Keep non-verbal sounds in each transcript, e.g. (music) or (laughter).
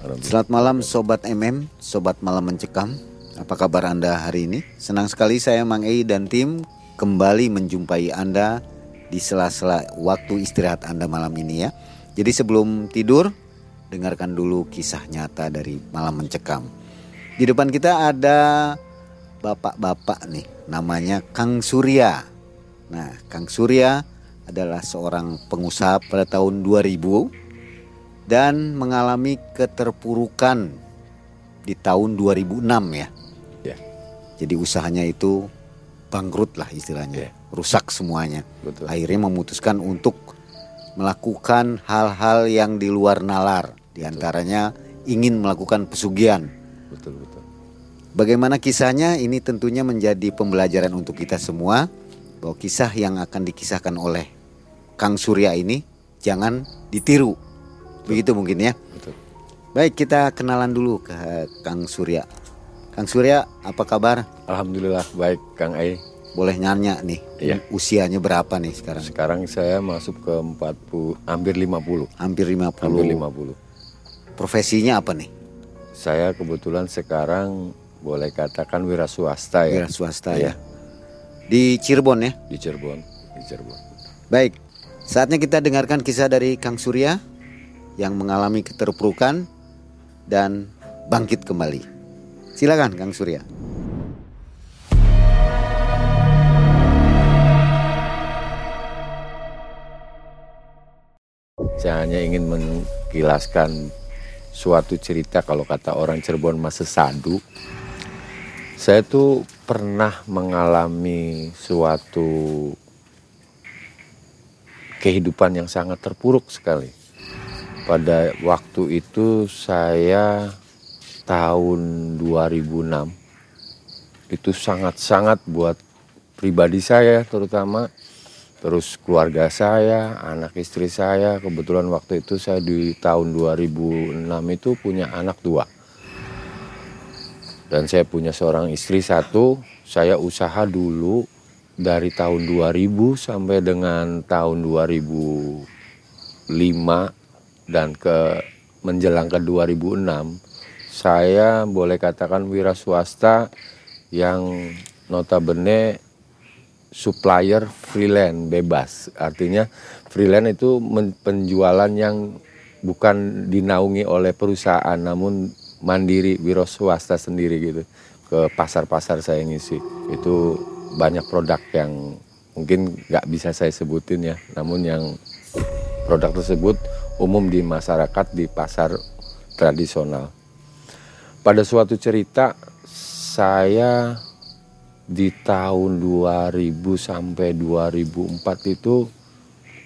Selamat malam Sobat MM, Sobat Malam Mencekam. Apa kabar Anda hari ini? Senang sekali saya Mang Ei dan tim kembali menjumpai Anda di sela-sela waktu istirahat Anda malam ini ya. Jadi sebelum tidur, dengarkan dulu kisah nyata dari Malam Mencekam. Di depan kita ada bapak-bapak nih, namanya Kang Surya. Nah, Kang Surya adalah seorang pengusaha pada tahun 2000 dan mengalami keterpurukan di tahun 2006 ya. Ya. Jadi usahanya itu bangkrut lah istilahnya, Ya. rusak semuanya. Betul. Akhirnya memutuskan untuk melakukan hal-hal yang di luar nalar, di antaranya ingin melakukan pesugihan. Betul betul. Bagaimana kisahnya? Ini tentunya menjadi pembelajaran untuk kita semua bahwa kisah yang akan dikisahkan oleh Kang Surya ini jangan ditiru. Begitu mungkin ya. Betul. Baik, kita kenalan dulu ke Kang Surya. Kang Surya, apa kabar? Alhamdulillah baik Kang Ai. Boleh nanya nih. Iya. Usianya berapa nih sekarang? Sekarang saya masuk ke 40 hampir 50. Hampir 50. Hampir 50. Profesinya apa nih? Saya kebetulan sekarang boleh katakan wira swasta ya Wira swasta ya. Iya. Di Cirebon ya. di Cirebon, di Cirebon. Baik, saatnya kita dengarkan kisah dari Kang Surya yang mengalami keterpurukan dan bangkit kembali. Silakan Kang Surya. Saya hanya ingin mengkilaskan suatu cerita kalau kata orang Cirebon masa sadu. Saya tuh pernah mengalami suatu kehidupan yang sangat terpuruk sekali. Pada waktu itu saya tahun 2006 itu sangat-sangat buat pribadi saya terutama terus keluarga saya, anak istri saya. Kebetulan waktu itu saya di tahun 2006 itu punya anak dua. Dan saya punya seorang istri satu. Saya usaha dulu dari tahun 2000 sampai dengan tahun 2005 dan ke menjelang ke 2006 saya boleh katakan wira swasta yang notabene supplier freelance bebas. Artinya freelance itu penjualan yang bukan dinaungi oleh perusahaan namun mandiri wiro swasta sendiri gitu ke pasar-pasar saya ngisi. Itu banyak produk yang mungkin nggak bisa saya sebutin ya, namun yang produk tersebut umum di masyarakat di pasar tradisional. Pada suatu cerita saya di tahun 2000 sampai 2004 itu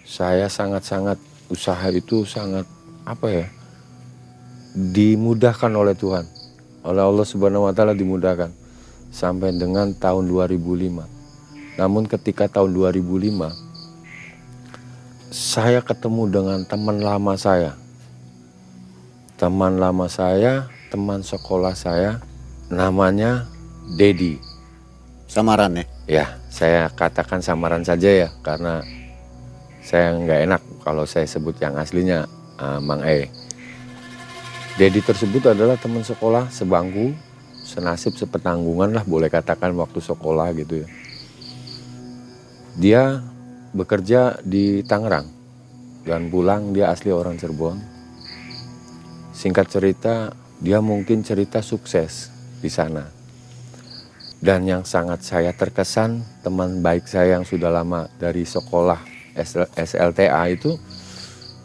saya sangat-sangat usaha itu sangat apa ya dimudahkan oleh Tuhan. Oleh Allah Subhanahu wa taala dimudahkan. Sampai dengan tahun 2005 Namun ketika tahun 2005 saya ketemu dengan teman lama saya. Teman lama saya, teman sekolah saya namanya Dedi. Samaran ya? Ya, saya katakan samaran saja ya karena saya nggak enak kalau saya sebut yang aslinya uh, Mang E. Dedi tersebut adalah teman sekolah sebangku, senasib sepetanggungan lah boleh katakan waktu sekolah gitu ya. Dia bekerja di Tangerang dan pulang dia asli orang Cirebon. Singkat cerita, dia mungkin cerita sukses di sana. Dan yang sangat saya terkesan, teman baik saya yang sudah lama dari sekolah SLTA itu,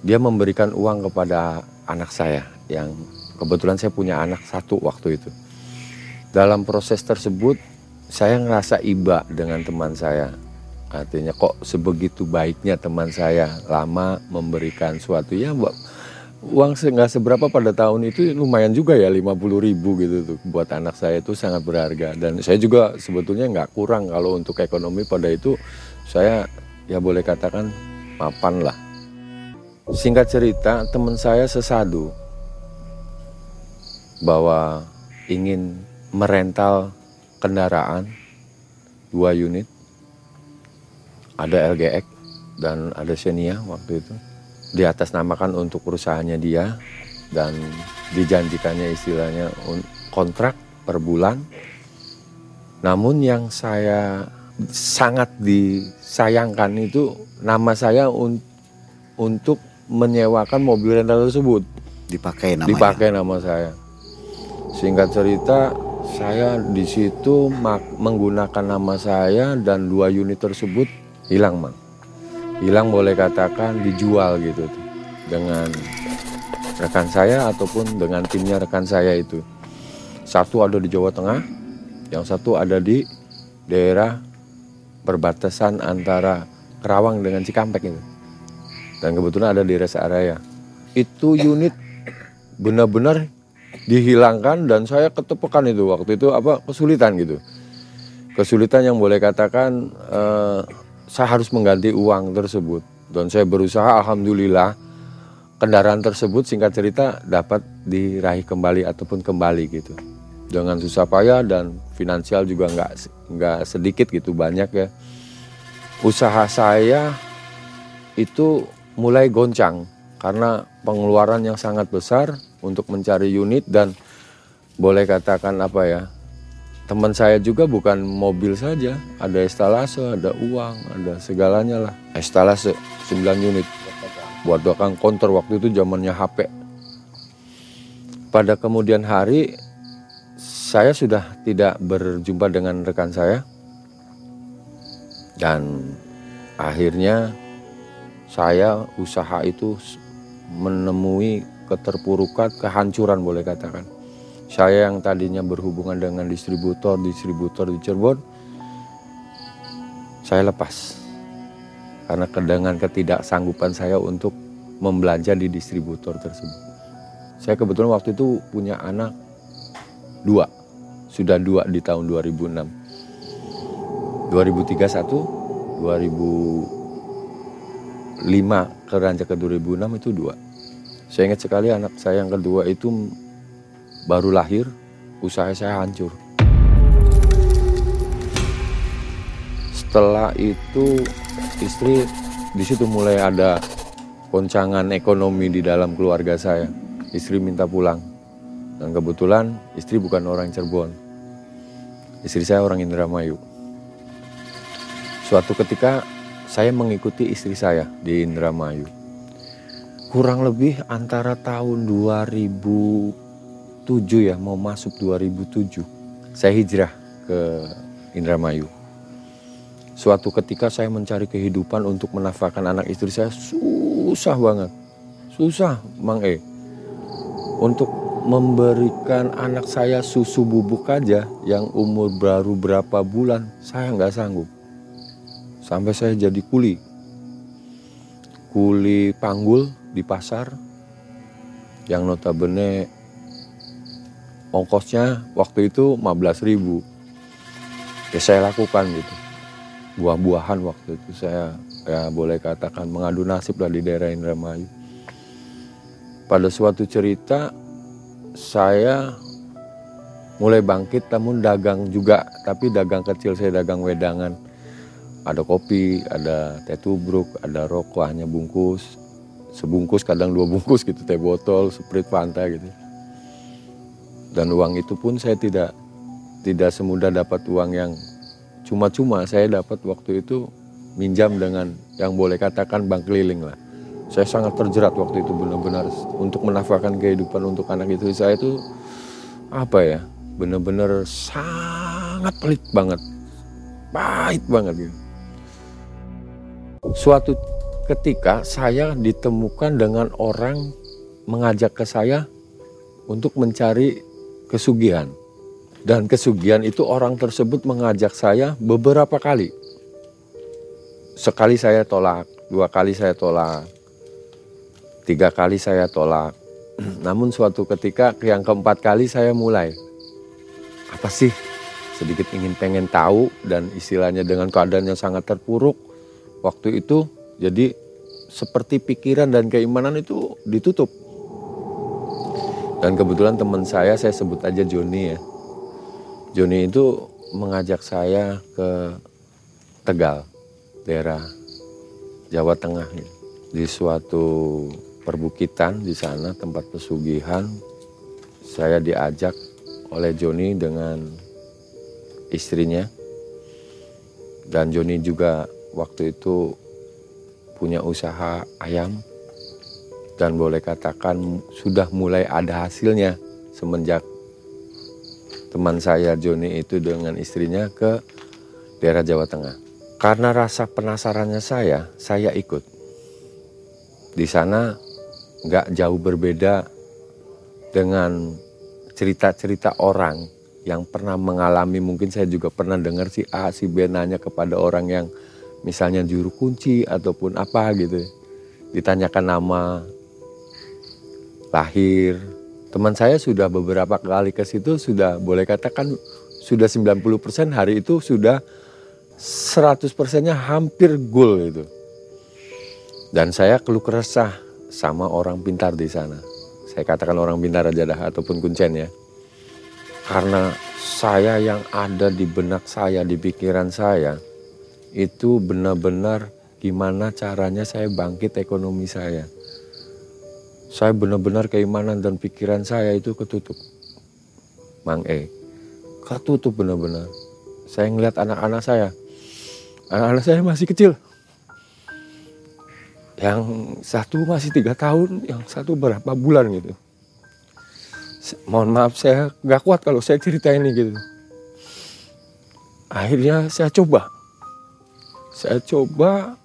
dia memberikan uang kepada anak saya yang kebetulan saya punya anak satu waktu itu. Dalam proses tersebut, saya ngerasa iba dengan teman saya Artinya kok sebegitu baiknya teman saya lama memberikan suatu? Ya uang nggak seberapa pada tahun itu lumayan juga ya 50 ribu gitu tuh buat anak saya itu sangat berharga. Dan saya juga sebetulnya nggak kurang kalau untuk ekonomi pada itu saya ya boleh katakan mapan lah. Singkat cerita teman saya sesadu bahwa ingin merental kendaraan dua unit ada LGX dan ada Xenia waktu itu di atas namakan untuk perusahaannya dia dan dijanjikannya istilahnya kontrak per bulan. Namun yang saya sangat disayangkan itu nama saya un untuk menyewakan mobil rental tersebut dipakai nama dipakai nama saya. Singkat cerita saya di situ menggunakan nama saya dan dua unit tersebut hilang mang. Hilang boleh katakan dijual gitu tuh dengan rekan saya ataupun dengan timnya rekan saya itu. Satu ada di Jawa Tengah yang satu ada di daerah perbatasan antara Kerawang dengan Cikampek itu. Dan kebetulan ada di rest area. Itu unit benar-benar dihilangkan dan saya ketepekan itu. Waktu itu apa kesulitan gitu. Kesulitan yang boleh katakan eh, saya harus mengganti uang tersebut. Dan saya berusaha alhamdulillah kendaraan tersebut singkat cerita dapat diraih kembali ataupun kembali gitu. Dengan susah payah dan finansial juga nggak nggak sedikit gitu banyak ya. Usaha saya itu mulai goncang karena pengeluaran yang sangat besar untuk mencari unit dan boleh katakan apa ya teman saya juga bukan mobil saja, ada estalase, ada uang, ada segalanya lah. Estalase 9 unit buat belakang konter waktu itu zamannya HP. Pada kemudian hari saya sudah tidak berjumpa dengan rekan saya dan akhirnya saya usaha itu menemui keterpurukan, kehancuran boleh katakan saya yang tadinya berhubungan dengan distributor-distributor di Cirebon, saya lepas. Karena dengan ketidaksanggupan saya untuk membelanja di distributor tersebut. Saya kebetulan waktu itu punya anak dua, sudah dua di tahun 2006. 2031, 2005 ke ke 2006 itu dua. Saya ingat sekali anak saya yang kedua itu baru lahir, usaha saya hancur. Setelah itu istri di situ mulai ada goncangan ekonomi di dalam keluarga saya. Istri minta pulang. Dan kebetulan istri bukan orang Cirebon. Istri saya orang Indramayu. Suatu ketika saya mengikuti istri saya di Indramayu. Kurang lebih antara tahun 2000 2007 ya, mau masuk 2007. Saya hijrah ke Indramayu. Suatu ketika saya mencari kehidupan untuk menafkahkan anak istri saya susah banget. Susah, Mang E. Untuk memberikan anak saya susu bubuk aja yang umur baru berapa bulan, saya nggak sanggup. Sampai saya jadi kuli. Kuli panggul di pasar yang notabene ongkosnya waktu itu 15 ribu. Ya saya lakukan gitu. Buah-buahan waktu itu saya ya boleh katakan mengadu nasib lah di daerah Indramayu. Pada suatu cerita saya mulai bangkit namun dagang juga. Tapi dagang kecil saya dagang wedangan. Ada kopi ada teh tubruk ada rokok hanya bungkus. Sebungkus kadang dua bungkus gitu teh botol sprite fanta gitu dan uang itu pun saya tidak tidak semudah dapat uang yang cuma-cuma saya dapat waktu itu minjam dengan yang boleh katakan bank keliling lah. Saya sangat terjerat waktu itu benar-benar untuk menafkahkan kehidupan untuk anak itu saya itu apa ya benar-benar sangat pelit banget. Pahit banget gitu. Suatu ketika saya ditemukan dengan orang mengajak ke saya untuk mencari kesugihan. Dan kesugihan itu orang tersebut mengajak saya beberapa kali. Sekali saya tolak dua kali saya tolak tiga kali saya tolak. (clears throat) Namun suatu ketika yang keempat kali saya mulai apa sih? Sedikit ingin pengen tahu dan istilahnya dengan keadaan yang sangat terpuruk. Waktu itu jadi seperti pikiran dan keimanan itu ditutup dan kebetulan teman saya saya sebut aja Joni ya Joni itu mengajak saya ke Tegal daerah Jawa Tengah gitu. di suatu perbukitan di sana tempat pesugihan saya diajak oleh Joni dengan istrinya. Dan Joni juga waktu itu punya usaha ayam dan boleh katakan sudah mulai ada hasilnya semenjak teman saya Joni itu dengan istrinya ke daerah Jawa Tengah. Karena rasa penasarannya saya, saya ikut. Di sana nggak jauh berbeda dengan cerita-cerita orang yang pernah mengalami mungkin saya juga pernah dengar si A si B nanya kepada orang yang misalnya juru kunci ataupun apa gitu ditanyakan nama lahir teman saya sudah beberapa kali ke situ sudah boleh katakan sudah 90% hari itu sudah 100 persennya hampir goal itu dan saya keluh kesah sama orang pintar di sana saya katakan orang pintar aja dah ataupun kuncen ya. Karena saya yang ada di benak saya, di pikiran saya, itu benar-benar gimana caranya saya bangkit ekonomi saya. Saya benar-benar keimanan dan pikiran saya itu ketutup. Mang E, ketutup benar-benar. Saya ngeliat anak-anak saya, anak-anak saya masih kecil, yang satu masih tiga tahun, yang satu berapa bulan gitu. Mohon maaf saya nggak kuat kalau saya cerita ini gitu. Akhirnya saya coba, saya coba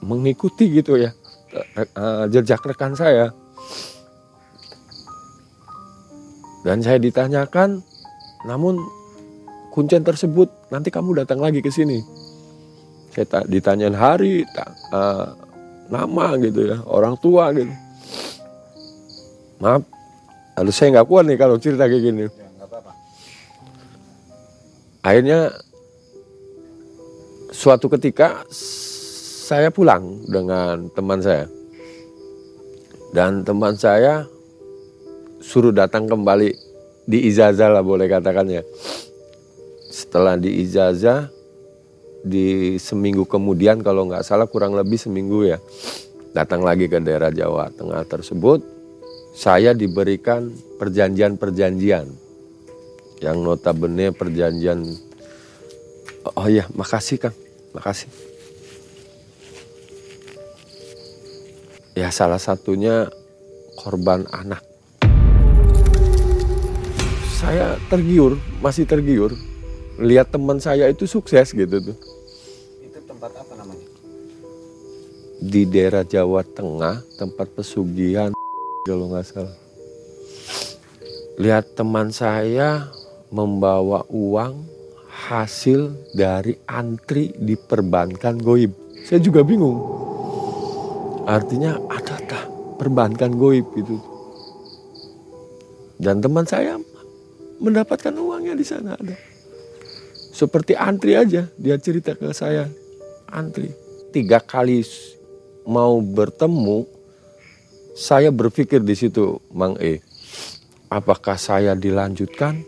mengikuti gitu ya eh, jejak rekan saya. Dan saya ditanyakan, namun kuncen tersebut nanti kamu datang lagi ke sini. Saya ditanyain hari uh, nama gitu ya orang tua gitu. Maaf lalu saya nggak kuat nih kalau cerita kayak gini. Ya, akhirnya suatu ketika saya pulang dengan teman saya. Dan teman saya suruh datang kembali di ijazah lah boleh katakan ya. Setelah di ijazah di seminggu kemudian kalau nggak salah kurang lebih seminggu ya datang lagi ke daerah Jawa Tengah tersebut saya diberikan perjanjian-perjanjian. Yang notabene perjanjian oh iya makasih Kang. Makasih ya salah satunya korban anak saya tergiur masih tergiur lihat teman saya itu sukses gitu tuh tempat apa namanya? Di daerah Jawa Tengah, tempat pesugihan kalau nggak salah. Lihat teman saya membawa uang hasil dari antri di perbankan goib. Saya juga bingung. Artinya ada tak perbankan goib itu. Dan teman saya mendapatkan uangnya di sana ada. seperti antri aja dia cerita ke saya antri tiga kali mau bertemu saya berpikir di situ Mang E apakah saya dilanjutkan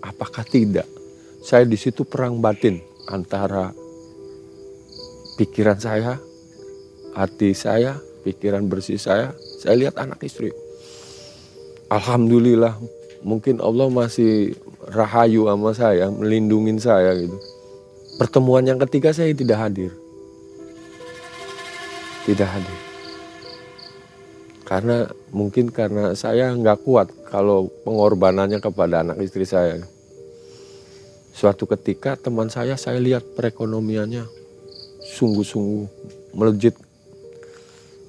apakah tidak saya di situ perang batin antara pikiran saya hati saya pikiran bersih saya saya lihat anak istri Alhamdulillah mungkin Allah masih rahayu sama saya, melindungi saya gitu. Pertemuan yang ketiga saya tidak hadir. Tidak hadir. Karena mungkin karena saya nggak kuat kalau pengorbanannya kepada anak istri saya. Suatu ketika teman saya saya lihat perekonomiannya sungguh-sungguh melejit.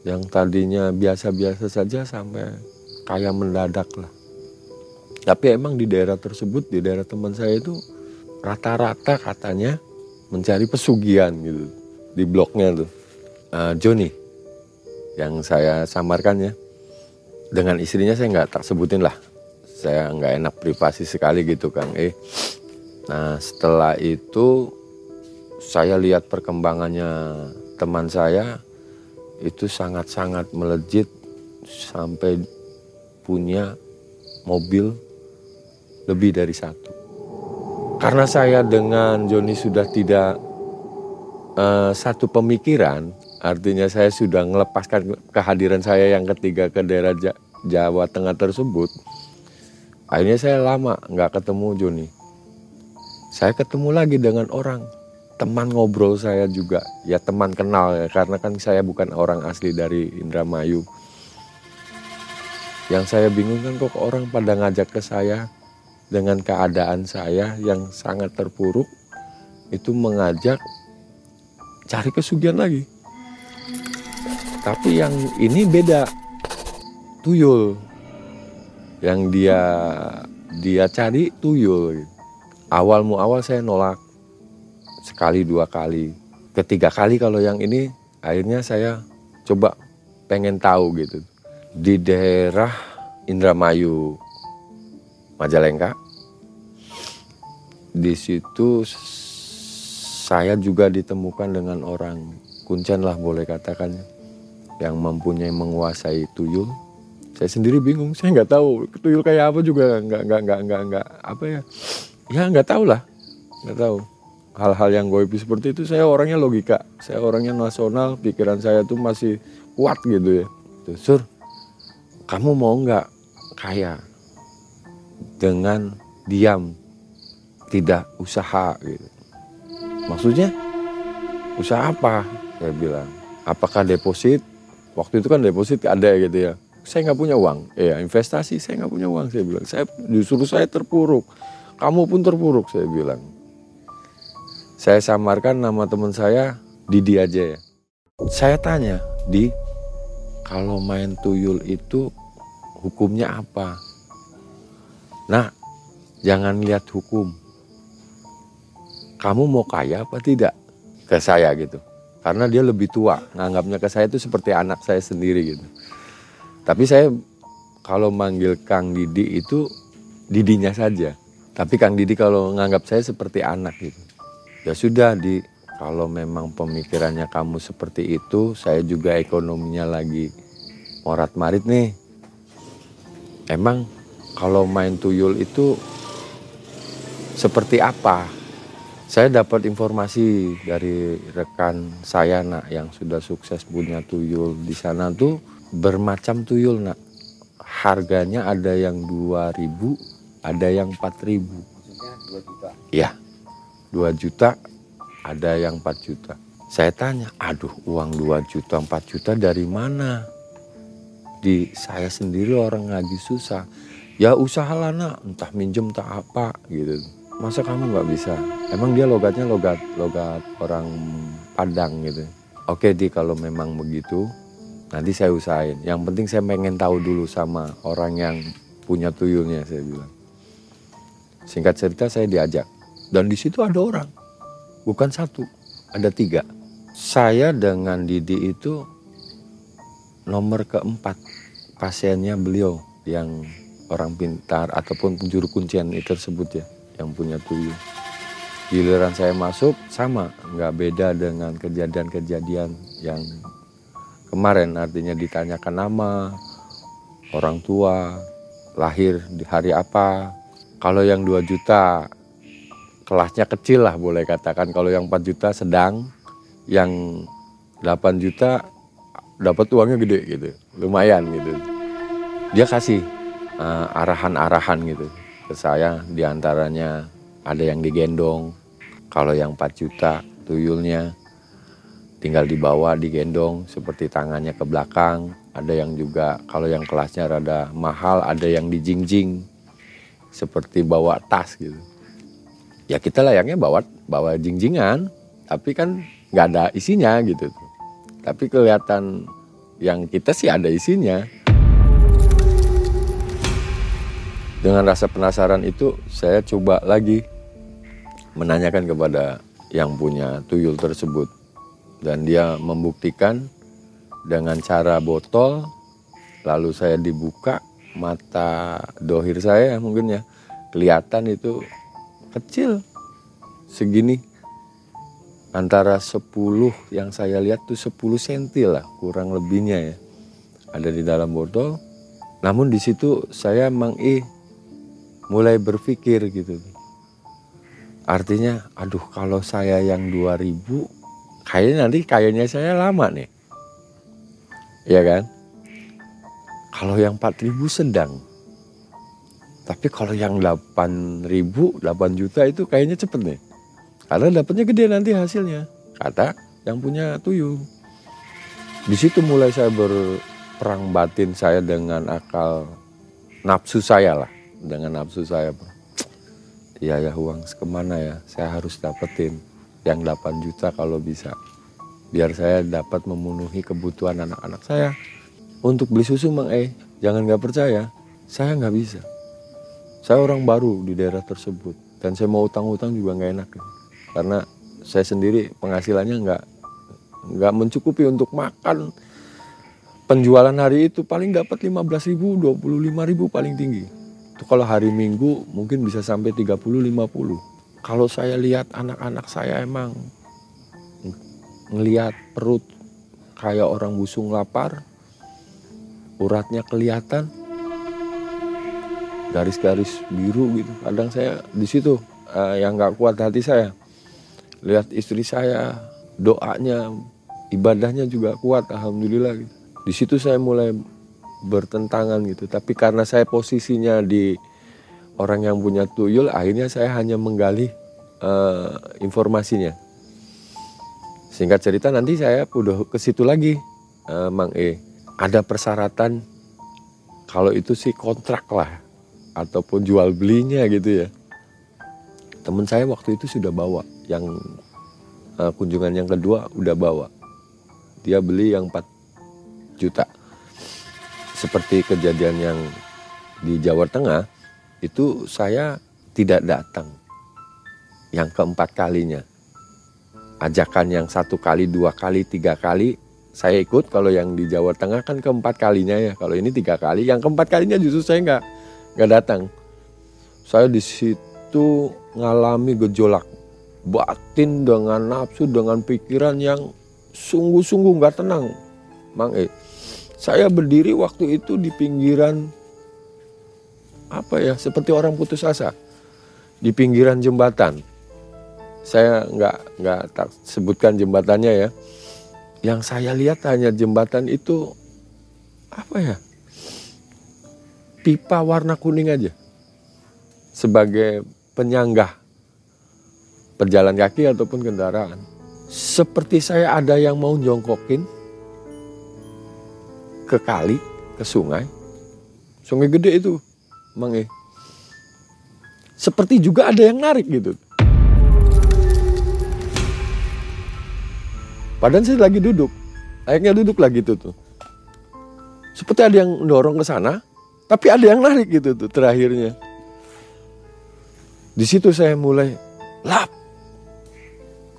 Yang tadinya biasa-biasa saja sampai kaya mendadak lah. Tapi emang di daerah tersebut, di daerah teman saya itu rata-rata katanya mencari pesugihan gitu di bloknya tuh. Uh, Joni yang saya samarkan ya. Dengan istrinya saya nggak tak sebutin lah. Saya nggak enak privasi sekali gitu kang. Eh nah setelah itu saya lihat perkembangannya teman saya itu sangat-sangat melejit sampai punya mobil lebih dari satu. Karena saya dengan Joni sudah tidak uh, satu pemikiran, artinya saya sudah melepaskan kehadiran saya yang ketiga ke daerah Jawa Tengah tersebut. Akhirnya saya lama nggak ketemu Joni. Saya ketemu lagi dengan orang, teman ngobrol saya juga, ya teman kenal ya, karena kan saya bukan orang asli dari Indramayu. Yang saya bingung kan kok orang pada ngajak ke saya dengan keadaan saya yang sangat terpuruk itu mengajak cari kesugihan lagi. Tapi yang ini beda. Tuyul. Yang dia dia cari tuyul. Awal mu awal saya nolak. Sekali dua kali. Ketiga kali kalau yang ini akhirnya saya coba pengen tahu gitu. Di daerah Indramayu Majalengka di situ saya juga ditemukan dengan orang kuncen lah boleh katakan yang mempunyai menguasai tuyul saya sendiri bingung saya nggak tahu tuyul kayak apa juga nggak nggak nggak nggak nggak apa ya ya nggak tahu lah nggak tahu hal-hal yang goipi seperti itu saya orangnya logika saya orangnya nasional pikiran saya tuh masih kuat gitu ya sur kamu mau nggak kaya dengan diam tidak usaha gitu. Maksudnya usaha apa? Saya bilang. Apakah deposit? Waktu itu kan deposit ada gitu ya. Saya nggak punya uang. Ya investasi saya nggak punya uang. Saya bilang. Saya justru saya terpuruk. Kamu pun terpuruk saya bilang. Saya samarkan nama teman saya Didi aja ya. Saya tanya di kalau main tuyul itu hukumnya apa? Nah, jangan lihat hukum, kamu mau kaya apa tidak? Ke saya gitu. Karena dia lebih tua nganggapnya ke saya itu seperti anak saya sendiri gitu. Tapi saya kalau manggil Kang Didi itu Didinya saja. Tapi Kang Didi kalau nganggap saya seperti anak gitu ya sudah di kalau memang pemikirannya kamu seperti itu saya juga ekonominya lagi morat marit nih emang kalau main tuyul itu seperti apa saya dapat informasi dari rekan saya nak yang sudah sukses punya tuyul di sana tuh bermacam tuyul nak. Harganya ada yang 2000, ada yang 4000. Maksudnya 2 juta. Iya. 2 juta, ada yang 4 juta. Saya tanya, aduh uang 2 juta, 4 juta dari mana? Di saya sendiri orang lagi susah. Ya usaha lah nak, entah minjem entah apa gitu. Masa kamu nggak bisa? Emang dia logatnya logat logat orang Padang gitu. Oke di kalau memang begitu nanti saya usahain. Yang penting saya pengen tahu dulu sama orang yang punya tuyulnya saya bilang. Singkat cerita saya diajak dan di situ ada orang bukan satu ada tiga saya dengan Didi itu nomor keempat pasiennya beliau yang orang pintar ataupun juru kuncian itu tersebut ya yang punya tuyul. Giliran saya masuk sama, nggak beda dengan kejadian-kejadian yang kemarin. Artinya ditanyakan nama, orang tua, lahir di hari apa. Kalau yang 2 juta kelasnya kecil lah boleh katakan. Kalau yang 4 juta sedang, yang 8 juta dapat uangnya gede gitu, lumayan gitu. Dia kasih uh, arahan-arahan gitu ke saya di antaranya ada yang digendong, kalau yang 4 juta tuyulnya tinggal dibawa digendong seperti tangannya ke belakang. Ada yang juga kalau yang kelasnya rada mahal ada yang dijingjing seperti bawa tas gitu. Ya kita layaknya bawa bawa jingjingan, tapi kan nggak ada isinya gitu. Tapi kelihatan yang kita sih ada isinya. Dengan rasa penasaran itu saya coba lagi menanyakan kepada yang punya tuyul tersebut dan dia membuktikan dengan cara botol lalu saya dibuka mata dohir saya mungkin ya kelihatan itu kecil segini antara 10 yang saya lihat tuh 10 cm lah kurang lebihnya ya ada di dalam botol namun di situ saya emang eh mulai berpikir gitu Artinya, aduh kalau saya yang 2000, kayaknya nanti kayaknya saya lama nih. Iya kan? Kalau yang 4000 sedang. Tapi kalau yang 8000, 8 juta itu kayaknya cepet nih. Karena dapatnya gede nanti hasilnya. Kata yang punya tuyul. Di situ mulai saya berperang batin saya dengan akal nafsu saya lah. Dengan nafsu saya iya ya uang ke mana ya saya harus dapetin yang 8 juta kalau bisa biar saya dapat memenuhi kebutuhan anak-anak saya untuk beli susu mang eh jangan nggak percaya saya nggak bisa saya orang baru di daerah tersebut dan saya mau utang-utang juga nggak enak karena saya sendiri penghasilannya nggak nggak mencukupi untuk makan. Penjualan hari itu paling dapat 15 ribu 25 ribu paling tinggi. Itu kalau hari Minggu mungkin bisa sampai 30 50. Kalau saya lihat anak-anak saya emang ngelihat perut kayak orang busung lapar, uratnya kelihatan, garis-garis biru gitu. Kadang saya di situ uh, yang nggak kuat hati saya. Lihat istri saya, doanya, ibadahnya juga kuat, alhamdulillah. Gitu. Di situ saya mulai bertentangan gitu. Tapi karena saya posisinya di orang yang punya tuyul, akhirnya saya hanya menggali uh, informasinya. Singkat cerita nanti saya udah ke situ lagi, uh, Mang E. Ada persyaratan kalau itu sih kontrak lah ataupun jual belinya gitu ya. Temen saya waktu itu sudah bawa yang uh, kunjungan yang kedua udah bawa. Dia beli yang 4 juta. Seperti kejadian yang di Jawa Tengah itu saya tidak datang. Yang keempat kalinya. Ajakan yang satu kali dua kali tiga kali saya ikut. Kalau yang di Jawa Tengah kan keempat kalinya ya. Kalau ini tiga kali yang keempat kalinya justru saya nggak nggak datang saya di situ ngalami gejolak batin dengan nafsu dengan pikiran yang sungguh-sungguh nggak tenang mang eh saya berdiri waktu itu di pinggiran apa ya seperti orang putus asa di pinggiran jembatan. Saya nggak nggak tak sebutkan jembatannya ya. Yang saya lihat hanya jembatan itu apa ya? Pipa warna kuning aja sebagai penyanggah perjalan kaki ataupun kendaraan. Seperti saya ada yang mau jongkokin, ke kali, ke sungai. Sungai gede itu, Mang e. Seperti juga ada yang narik gitu. Padahal saya lagi duduk, layaknya duduk lagi tuh tuh. Seperti ada yang dorong ke sana, tapi ada yang narik gitu tuh terakhirnya. Di situ saya mulai lap.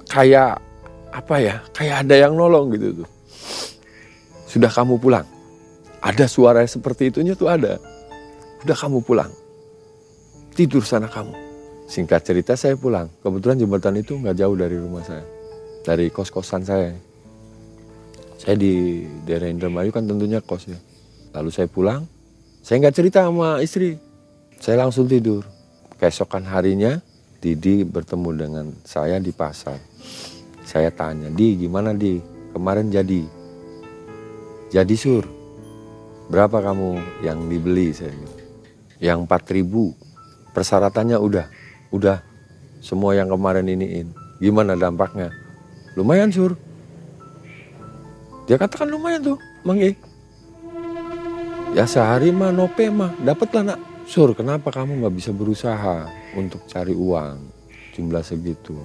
Kayak apa ya? Kayak ada yang nolong gitu tuh. Sudah kamu pulang. Ada suara seperti itunya tuh ada. Udah kamu pulang. Tidur sana kamu. Singkat cerita saya pulang. Kebetulan jembatan itu nggak jauh dari rumah saya. Dari kos-kosan saya. Saya di daerah Indramayu kan tentunya kos ya. Lalu saya pulang. Saya nggak cerita sama istri. Saya langsung tidur. Keesokan harinya Didi bertemu dengan saya di pasar. Saya tanya, Di gimana Di? Kemarin jadi. Jadi sur. Berapa kamu yang dibeli saya gitu. Yang 4000 persyaratannya udah udah semua yang kemarin iniin. Gimana dampaknya? Lumayan sur. Dia katakan lumayan tuh, Mang E. Ya sehari mah nope mah, dapatlah nak. Sur, kenapa kamu nggak bisa berusaha untuk cari uang jumlah segitu?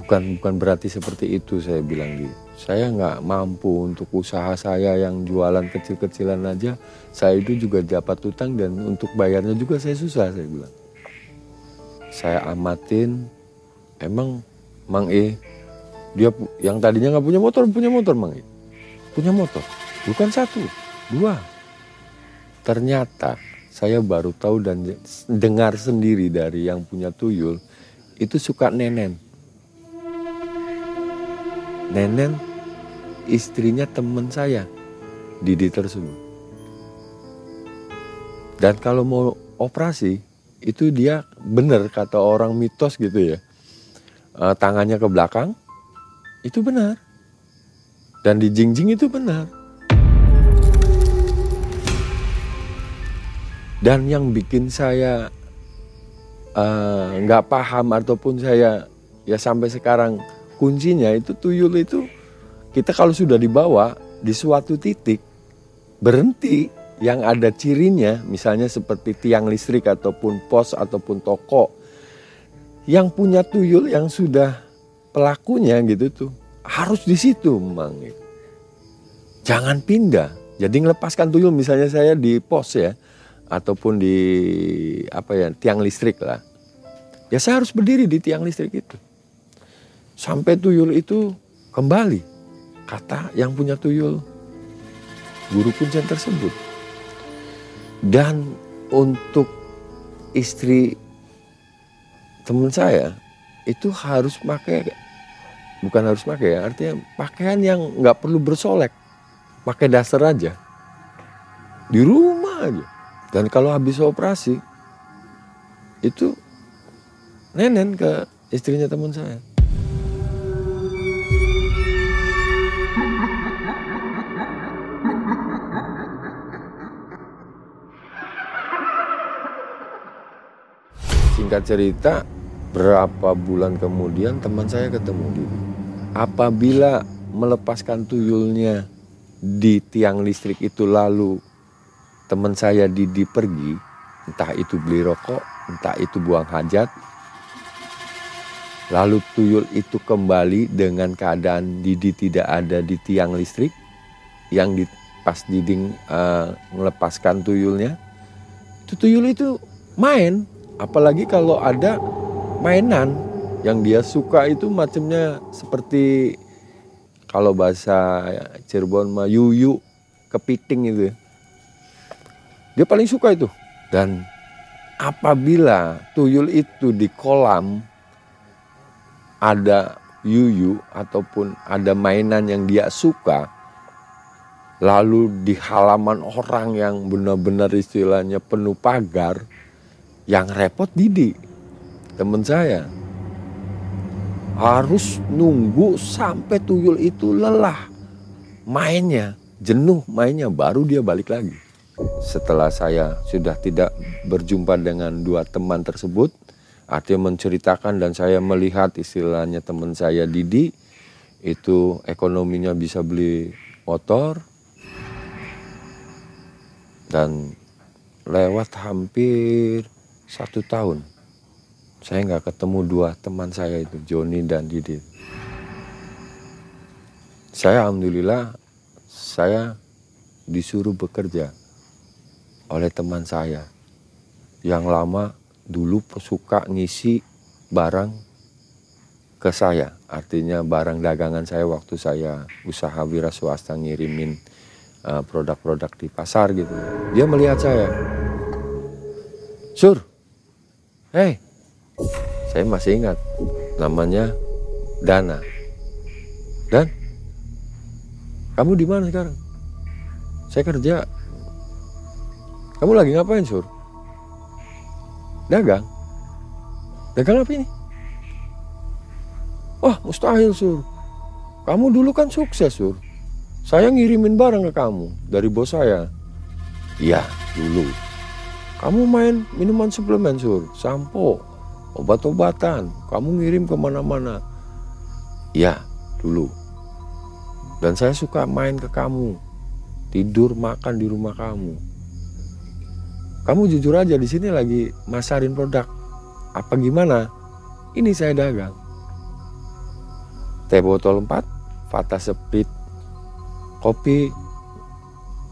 Bukan bukan berarti seperti itu saya bilang gitu. Saya nggak mampu untuk usaha saya yang jualan kecil-kecilan aja. Saya itu juga dapat utang dan untuk bayarnya juga saya susah saya bilang saya amatin emang Mang E dia yang tadinya nggak punya motor punya motor Mang E punya motor bukan satu dua. Ternyata saya baru tahu dan dengar sendiri dari yang punya tuyul itu suka nenen. Nenen istrinya teman saya Didi tersebut. Dan kalau mau operasi itu dia benar kata orang mitos gitu ya. E, tangannya ke belakang itu benar. Dan di jingjing itu benar dan yang bikin saya eh, nggak uh, paham ataupun saya ya sampai sekarang kuncinya itu tuyul itu kita kalau sudah dibawa di suatu titik berhenti yang ada cirinya, misalnya seperti tiang listrik ataupun pos ataupun toko, yang punya tuyul yang sudah pelakunya gitu tuh harus di situ, mang. Jangan pindah. Jadi melepaskan tuyul misalnya saya di pos ya, ataupun di apa ya tiang listrik lah. Ya saya harus berdiri di tiang listrik itu. Sampai tuyul itu kembali. Kata yang punya tuyul guru kuncian tersebut. Dan untuk istri teman saya itu harus pakai bukan harus pakai ya artinya pakaian yang nggak perlu bersolek pakai dasar aja di rumah aja dan kalau habis operasi itu nenen ke istrinya teman saya Singkat cerita, berapa bulan kemudian teman saya ketemu Didi. Apabila melepaskan tuyulnya di tiang listrik itu lalu teman saya Didi pergi, entah itu beli rokok, entah itu buang hajat, lalu tuyul itu kembali dengan keadaan Didi tidak ada di tiang listrik yang di pas Didi uh, melepaskan tuyulnya, itu tuyul itu main Apalagi kalau ada mainan yang dia suka itu macamnya seperti kalau bahasa Cirebon mah yuyu, kepiting itu. Dia paling suka itu. Dan apabila tuyul itu di kolam ada yuyu ataupun ada mainan yang dia suka, lalu di halaman orang yang benar-benar istilahnya penuh pagar, yang repot Didi, teman saya. Harus nunggu sampai tuyul itu lelah mainnya, jenuh mainnya, baru dia balik lagi. Setelah saya sudah tidak berjumpa dengan dua teman tersebut, artinya menceritakan dan saya melihat istilahnya teman saya Didi, itu ekonominya bisa beli motor, dan lewat hampir satu tahun saya nggak ketemu dua teman saya itu Joni dan Didi. Saya alhamdulillah saya disuruh bekerja oleh teman saya yang lama dulu suka ngisi barang ke saya artinya barang dagangan saya waktu saya usaha wira swasta ngirimin uh, produk-produk di pasar gitu dia melihat saya sur Hei, Saya masih ingat namanya Dana. Dan kamu di mana sekarang? Saya kerja. Kamu lagi ngapain, Sur? Dagang. Dagang apa ini? Wah, mustahil, Sur. Kamu dulu kan sukses, Sur. Saya ngirimin barang ke kamu dari bos saya. Iya, dulu. Kamu main minuman suplemen, Sur. Sampo, obat-obatan. Kamu ngirim ke mana-mana. Iya, dulu. Dan saya suka main ke kamu tidur makan di rumah kamu. Kamu jujur aja di sini lagi masarin produk. Apa gimana? Ini saya dagang. Teh botol 4, Fata Sprit, kopi,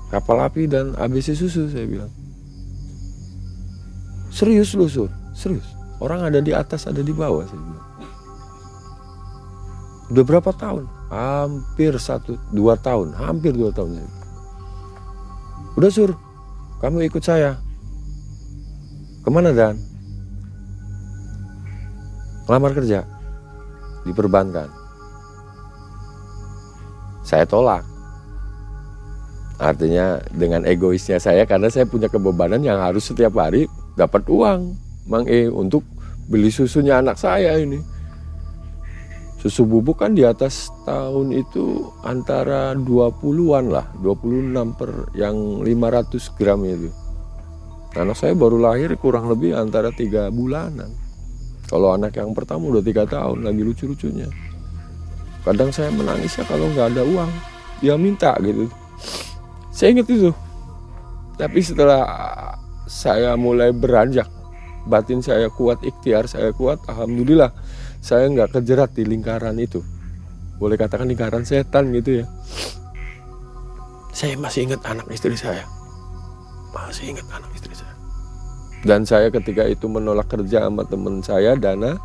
kapal api dan ABC susu saya bilang. Serius lu sur, serius. Orang ada di atas, ada di bawah saya bilang. Udah berapa tahun? Hampir satu, dua tahun, hampir dua tahun. Saya Udah sur, kamu ikut saya. Ke mana Dan? Lamar kerja di perbankan. Saya tolak. Artinya dengan egoisnya saya karena saya punya kebebanan yang harus setiap hari dapat uang, Mang E, untuk beli susunya anak saya ini. Susu bubuk kan di atas tahun itu antara 20-an lah, 26 per yang 500 gram itu. Anak saya baru lahir kurang lebih antara tiga bulanan. Kalau anak yang pertama udah tiga tahun lagi lucu-lucunya. Kadang saya menangis ya kalau nggak ada uang, dia minta gitu. Saya ingat itu. Tapi setelah saya mulai beranjak, batin saya kuat, ikhtiar saya kuat, alhamdulillah saya nggak kejerat di lingkaran itu boleh katakan lingkaran setan gitu ya saya masih ingat anak istri saya masih ingat anak istri dan saya ketika itu menolak kerja sama teman saya dana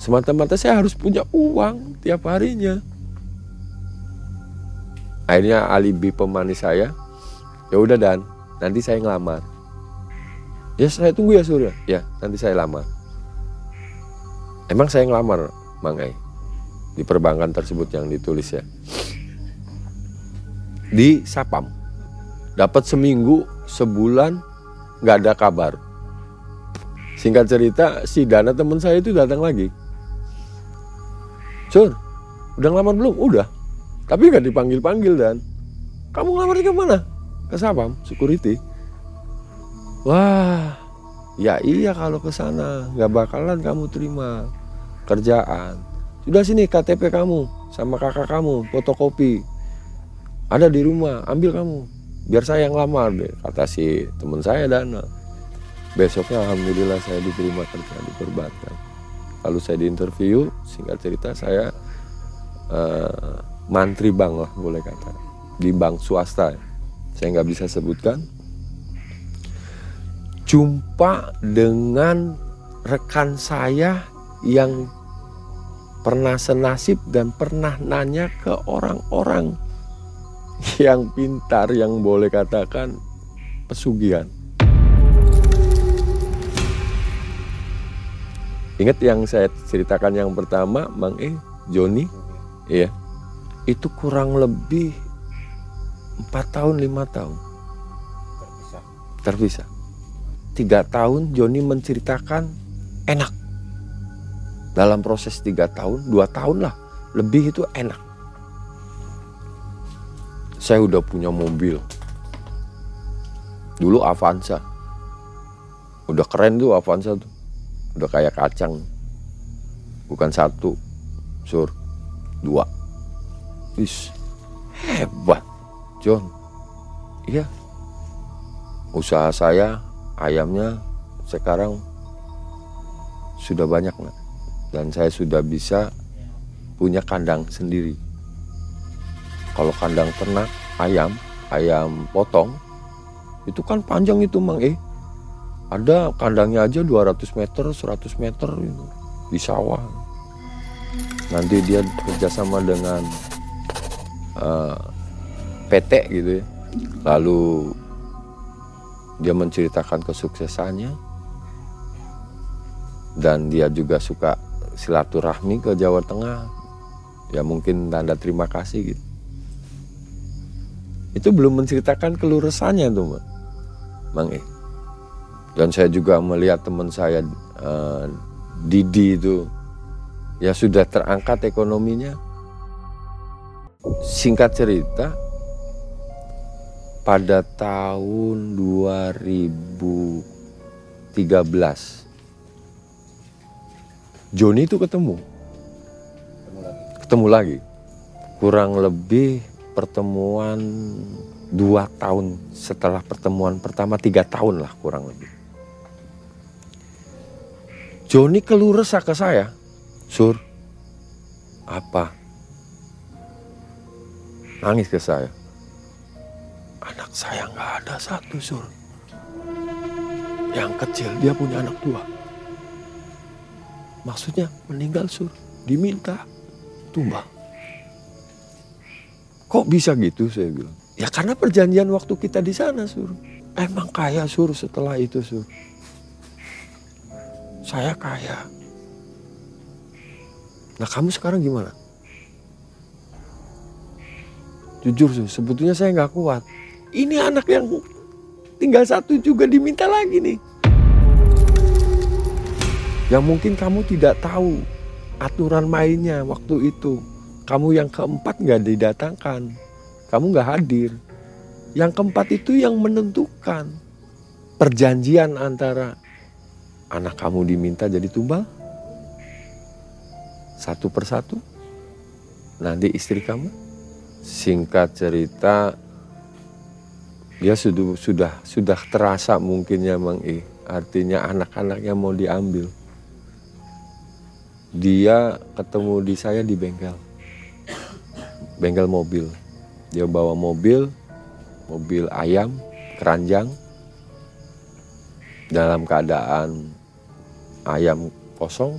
semata-mata saya harus punya uang tiap harinya. Akhirnya alibi pemanis saya ya udah dan nanti saya ngelamar. Ya saya tunggu ya surya. Ya nanti saya lamar. Emang saya ngelamar Mang Ai? Di perbankan tersebut yang ditulis ya. Di Sapam. Dapat seminggu, sebulan nggak ada kabar. Singkat cerita, si Dana teman saya itu datang lagi. Sur, udah ngelamar belum? Udah. Tapi nggak dipanggil-panggil dan kamu ngelamar ke mana? Ke Sapam, security. Wah, ya iya kalau ke sana nggak bakalan kamu terima kerjaan. Sudah sini KTP kamu sama kakak kamu fotokopi. Ada di rumah, ambil kamu. Biar saya yang lamar deh, kata si teman saya Dana. Besoknya alhamdulillah saya diterima kerja di perbankan. Lalu saya diinterview, singkat cerita saya uh, mantri bank lah boleh kata di bank swasta. Saya nggak bisa sebutkan. Jumpa dengan rekan saya yang pernah senasib dan pernah nanya ke orang-orang (laughs) yang pintar yang boleh katakan pesugihan. Ingat yang saya ceritakan yang pertama, Mang E, Joni, iya, itu kurang lebih empat tahun lima tahun terpisah. Terpisah. Tiga tahun Joni menceritakan enak dalam proses tiga tahun, dua tahun lah, lebih itu enak. Saya udah punya mobil. Dulu Avanza. Udah keren tuh Avanza tuh. Udah kayak kacang. Bukan satu, sur, dua. Wis, hebat, John. Iya. Usaha saya, ayamnya sekarang sudah banyak nggak? dan saya sudah bisa punya kandang sendiri. Kalau kandang ternak ayam, ayam potong itu kan panjang itu Mang Eh. Ada kandangnya aja 200 meter, 100 meter gitu, di sawah. Nanti dia kerjasama dengan uh, eh, PT gitu ya. Lalu dia menceritakan kesuksesannya dan dia juga suka silaturahmi ke Jawa Tengah ya mungkin tanda terima kasih gitu itu belum menceritakan kelurusannya tuh Mang E dan saya juga melihat teman saya uh, Didi itu ya sudah terangkat ekonominya singkat cerita pada tahun 2013 Joni itu ketemu. Ketemu lagi. Kurang lebih pertemuan dua tahun setelah pertemuan pertama tiga tahun lah kurang lebih. Joni keluh resah ke saya, Sur, apa? Nangis ke saya. Anak saya nggak ada satu, Sur. Yang kecil dia punya anak dua. Maksudnya meninggal sur, diminta tumbang. Kok bisa gitu saya bilang. Ya karena perjanjian waktu kita di sana sur. Emang kaya sur setelah itu sur. Saya kaya. Nah kamu sekarang gimana? Jujur sur, sebetulnya saya nggak kuat. Ini anak yang tinggal satu juga diminta lagi nih yang mungkin kamu tidak tahu aturan mainnya waktu itu. Kamu yang keempat nggak didatangkan, kamu nggak hadir. Yang keempat itu yang menentukan perjanjian antara anak kamu diminta jadi tumbal satu persatu. Nanti istri kamu, singkat cerita, dia sudah sudah sudah terasa mungkinnya Mang I. Artinya anak-anaknya mau diambil dia ketemu di saya di bengkel bengkel mobil. Dia bawa mobil mobil ayam keranjang. Dalam keadaan ayam kosong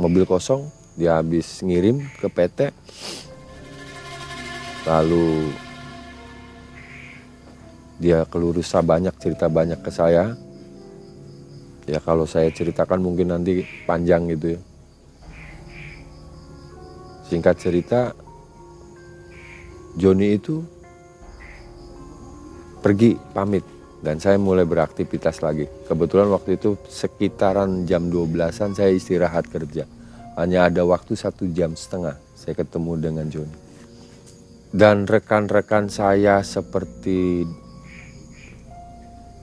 mobil kosong dia habis ngirim ke PT lalu dia keluh banyak cerita banyak ke saya. Ya kalau saya ceritakan mungkin nanti panjang gitu ya. Singkat cerita, Joni itu pergi pamit dan saya mulai beraktivitas lagi. Kebetulan waktu itu sekitaran jam 12-an saya istirahat kerja. Hanya ada waktu satu jam setengah saya ketemu dengan Joni. Dan rekan-rekan saya seperti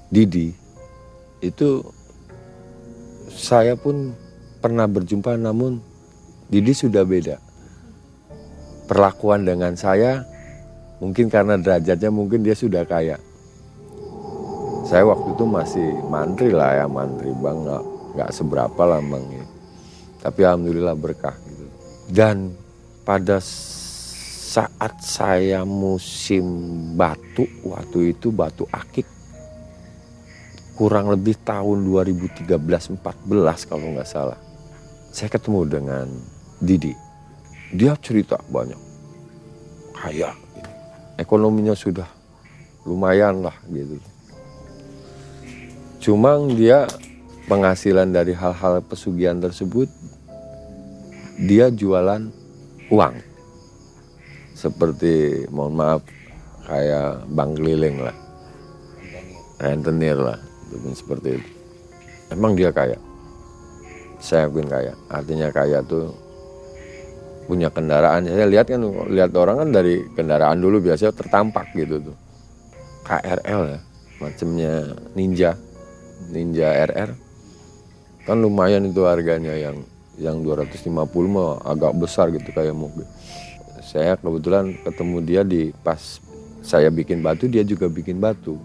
Didi itu saya pun pernah berjumpa namun Didi sudah beda perlakuan dengan saya mungkin karena derajatnya mungkin dia sudah kaya. Saya waktu itu masih mantri lah ya, mantri bang nggak nggak seberapa lah bang ya. Tapi alhamdulillah berkah gitu. Dan pada saat saya musim batu waktu itu batu akik kurang lebih tahun 2013-14 kalau nggak salah. Saya ketemu dengan Didi dia cerita banyak kaya ekonominya sudah lumayan lah gitu. Cuma dia penghasilan dari hal-hal pesugihan tersebut dia jualan uang. Seperti mohon maaf kayak bank keliling lah. Rentenir lah seperti itu. Emang dia kaya? Saya akuin kaya. Artinya kaya tuh punya kendaraan. Saya lihat kan lihat orang kan dari kendaraan dulu biasanya tertampak gitu tuh. KRL ya macamnya Ninja. Ninja RR kan lumayan itu harganya yang yang 250 mah agak besar gitu kayak mobil. Saya kebetulan ketemu dia di pas saya bikin batu dia juga bikin batu.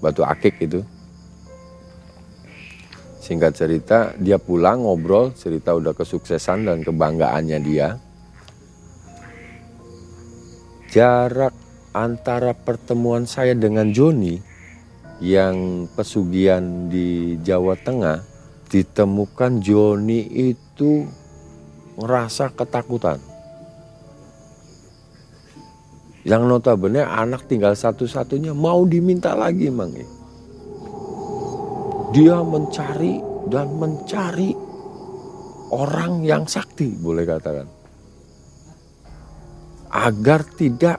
Batu akik itu. Singkat cerita dia pulang ngobrol cerita udah kesuksesan dan kebanggaannya dia jarak antara pertemuan saya dengan Joni yang pesugihan di Jawa Tengah ditemukan Joni itu ngerasa ketakutan. Yang notabene anak tinggal satu-satunya mau diminta lagi Mang. Dia mencari dan mencari orang yang sakti boleh katakan agar tidak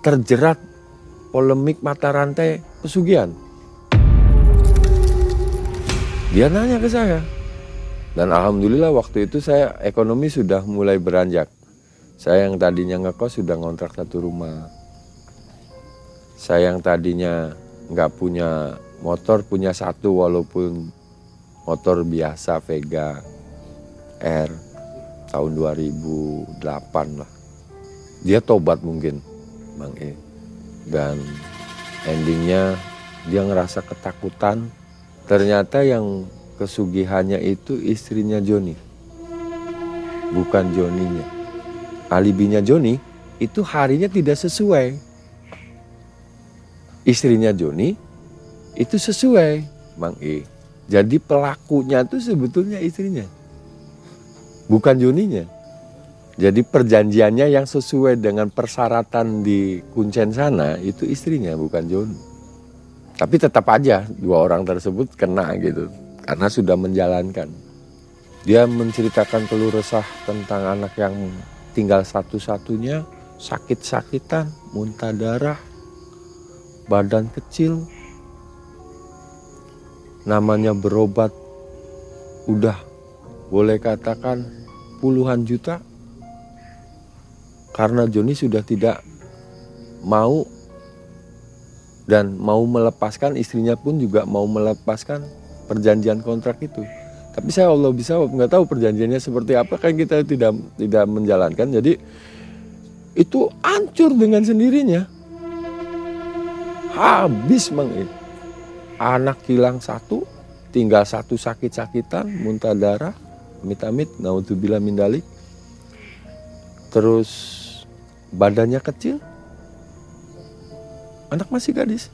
terjerat polemik mata rantai pesugihan. Dia nanya ke saya. Dan alhamdulillah waktu itu saya ekonomi sudah mulai beranjak. Saya yang tadinya ngekos sudah ngontrak satu rumah. Saya yang tadinya nggak punya motor punya satu walaupun motor biasa Vega R tahun 2008 lah. Dia tobat mungkin, Bang E. Dan endingnya dia ngerasa ketakutan. Ternyata yang kesugihannya itu istrinya Joni. Bukan Joninya. Alibinya Joni itu harinya tidak sesuai. Istrinya Joni itu sesuai, Bang E. Jadi pelakunya itu sebetulnya istrinya. Bukan Joninya. Jadi perjanjiannya yang sesuai dengan persyaratan di kuncen sana itu istrinya bukan Joni. Tapi tetap aja dua orang tersebut kena gitu karena sudah menjalankan. Dia menceritakan keluh resah tentang anak yang tinggal satu-satunya, sakit-sakitan, muntah darah, badan kecil, namanya berobat udah boleh katakan puluhan juta karena Joni sudah tidak mau dan mau melepaskan istrinya pun juga mau melepaskan perjanjian kontrak itu. Tapi saya Allah bisa nggak tahu perjanjiannya seperti apa kan kita tidak tidak menjalankan. Jadi itu hancur dengan sendirinya. Habis mang Anak hilang satu, tinggal satu sakit-sakitan, muntah darah, amit-amit, naudzubillah mindalik. Terus badannya kecil, anak masih gadis,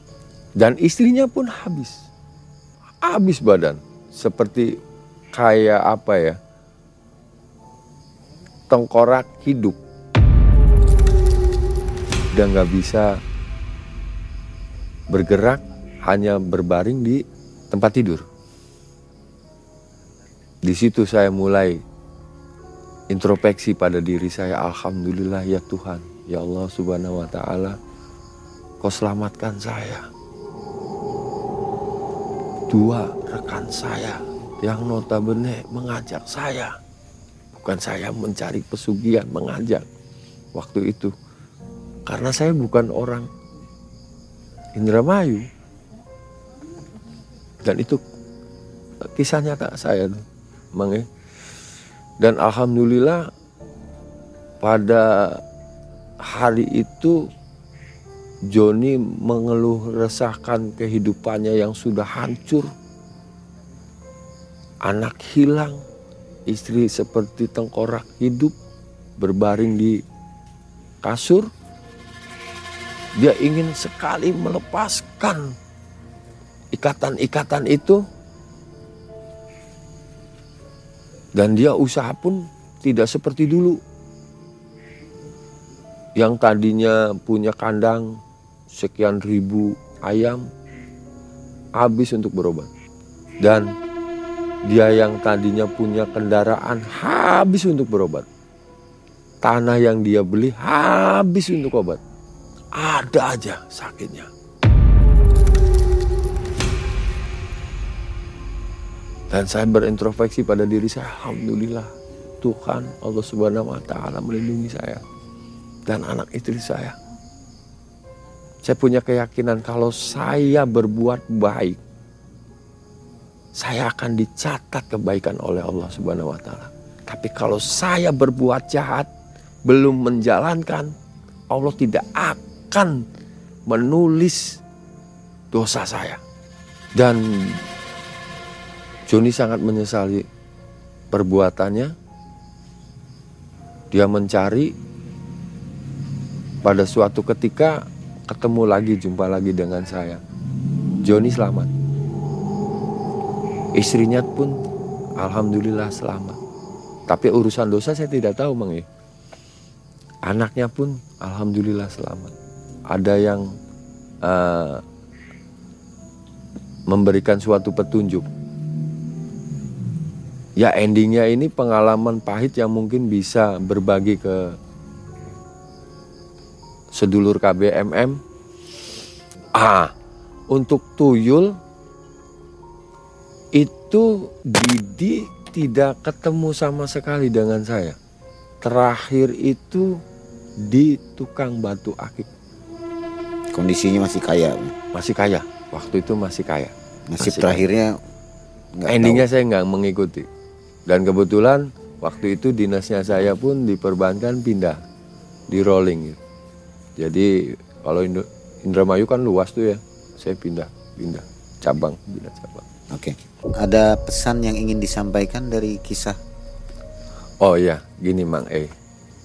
dan istrinya pun habis, habis badan, seperti kayak apa ya, tengkorak hidup, dan nggak bisa bergerak, hanya berbaring di tempat tidur. Di situ saya mulai introspeksi pada diri saya alhamdulillah ya Tuhan. Ya Allah subhanahu wa ta'ala kau selamatkan saya. Dua rekan saya yang notabene mengajak saya. Bukan saya mencari pesugihan mengajak. Waktu itu karena saya bukan orang Indramayu. Dan itu kisah nyata saya tuh, Mang dan alhamdulillah pada hari itu Joni mengeluh resahkan kehidupannya yang sudah hancur. Anak hilang, istri seperti tengkorak hidup, berbaring di kasur. Dia ingin sekali melepaskan ikatan-ikatan itu Dan dia usaha pun tidak seperti dulu. Yang tadinya punya kandang sekian ribu ayam habis untuk berobat. Dan dia yang tadinya punya kendaraan habis untuk berobat. Tanah yang dia beli habis untuk obat. Ada aja sakitnya. Dan saya berintrospeksi pada diri saya, Alhamdulillah Tuhan Allah Subhanahu wa taala melindungi saya dan anak istri saya. Saya punya keyakinan kalau saya berbuat baik, saya akan dicatat kebaikan oleh Allah Subhanahu wa taala. Tapi kalau saya berbuat jahat, belum menjalankan, Allah tidak akan menulis dosa saya. Dan Joni sangat menyesali perbuatannya. Dia mencari pada suatu ketika ketemu lagi, jumpa lagi dengan saya. Joni selamat. Istrinya pun alhamdulillah selamat. Tapi urusan dosa saya tidak tahu, Mang. Anaknya pun alhamdulillah selamat. Ada yang uh, memberikan suatu petunjuk ya endingnya ini pengalaman pahit yang mungkin bisa berbagi ke sedulur KBMM. Ah, untuk tuyul itu Didi tidak ketemu sama sekali dengan saya. Terakhir itu di tukang batu akik. Kondisinya masih kaya. Masih kaya. Waktu itu masih kaya. Nasib Masih terakhirnya Endingnya saya nggak mengikuti. Dan kebetulan waktu itu dinasnya saya pun di perbankan pindah di rolling. gitu. Jadi kalau Indo- Indramayu kan luas tuh ya. Saya pindah, pindah cabang, pindah cabang. Oke. Ada pesan yang ingin disampaikan dari kisah Oh iya, gini Mang E.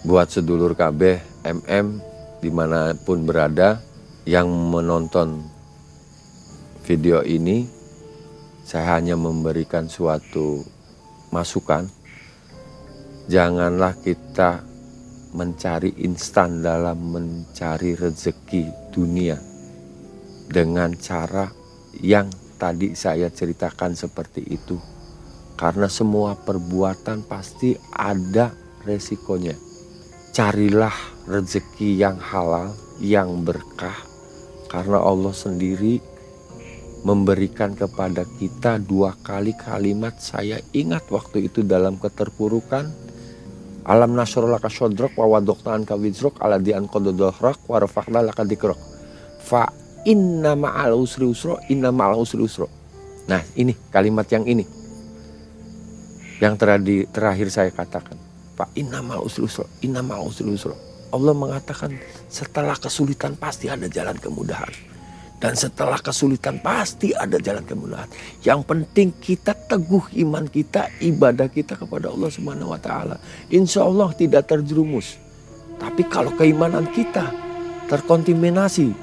Buat sedulur KB, MM, di mana pun berada, yang menonton video ini, saya hanya memberikan suatu masukan. Janganlah kita mencari instan dalam mencari rezeki dunia dengan cara yang tadi saya ceritakan seperti itu karena semua perbuatan pasti ada resikonya. Carilah rezeki yang halal, yang berkah, karena Allah sendiri memberikan kepada kita dua kali kalimat saya ingat waktu itu dalam keterpurukan. Alam nasrul laka syodrok wa wadokna anka wizrok ala di an kododohrak wa rafakna laka dikrok fa inna ma'al usri usro inna ma'al usri usro nah ini kalimat yang ini. Yang teradi, terakhir saya katakan Pak innamal usri usra innamal usri usra. Allah mengatakan setelah kesulitan pasti ada jalan kemudahan dan setelah kesulitan pasti ada jalan kemudahan yang penting kita teguh iman kita ibadah kita kepada Allah Subhanahu wa taala insya Allah tidak terjerumus tapi kalau keimanan kita terkontaminasi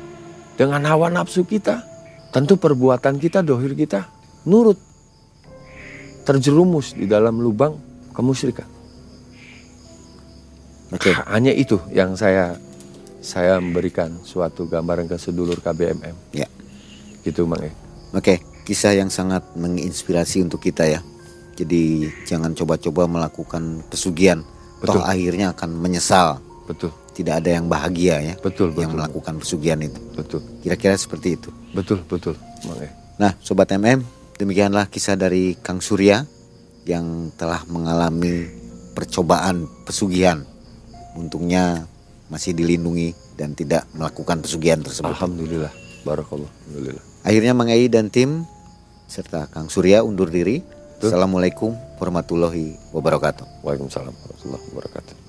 dengan hawa nafsu kita tentu perbuatan kita dohir kita nurut terjerumus di dalam lubang kemusyrikan. Oke. Hanya itu yang saya saya memberikan suatu gambaran ke sedulur KBMM. Ya. Gitu Mang E. Oke, kisah yang sangat menginspirasi untuk kita ya. Jadi jangan coba-coba melakukan pesugihan. Toh Betul. akhirnya akan menyesal. Betul, Tidak ada yang bahagia ya betul, yang betul. melakukan pesugihan itu. Betul, Kira-kira seperti itu. betul, betul, Mang E. Nah, sobat MM, demikianlah kisah dari Kang Surya yang telah mengalami percobaan pesugihan. Untungnya masih dilindungi dan tidak melakukan pesugihan tersebut. Alhamdulillah, barakallah, alhamdulillah. Akhirnya Mang Ei dan tim serta Kang Surya undur diri. Assalamualaikum warahmatullahi wabarakatuh. Waalaikumsalam warahmatullahi wabarakatuh.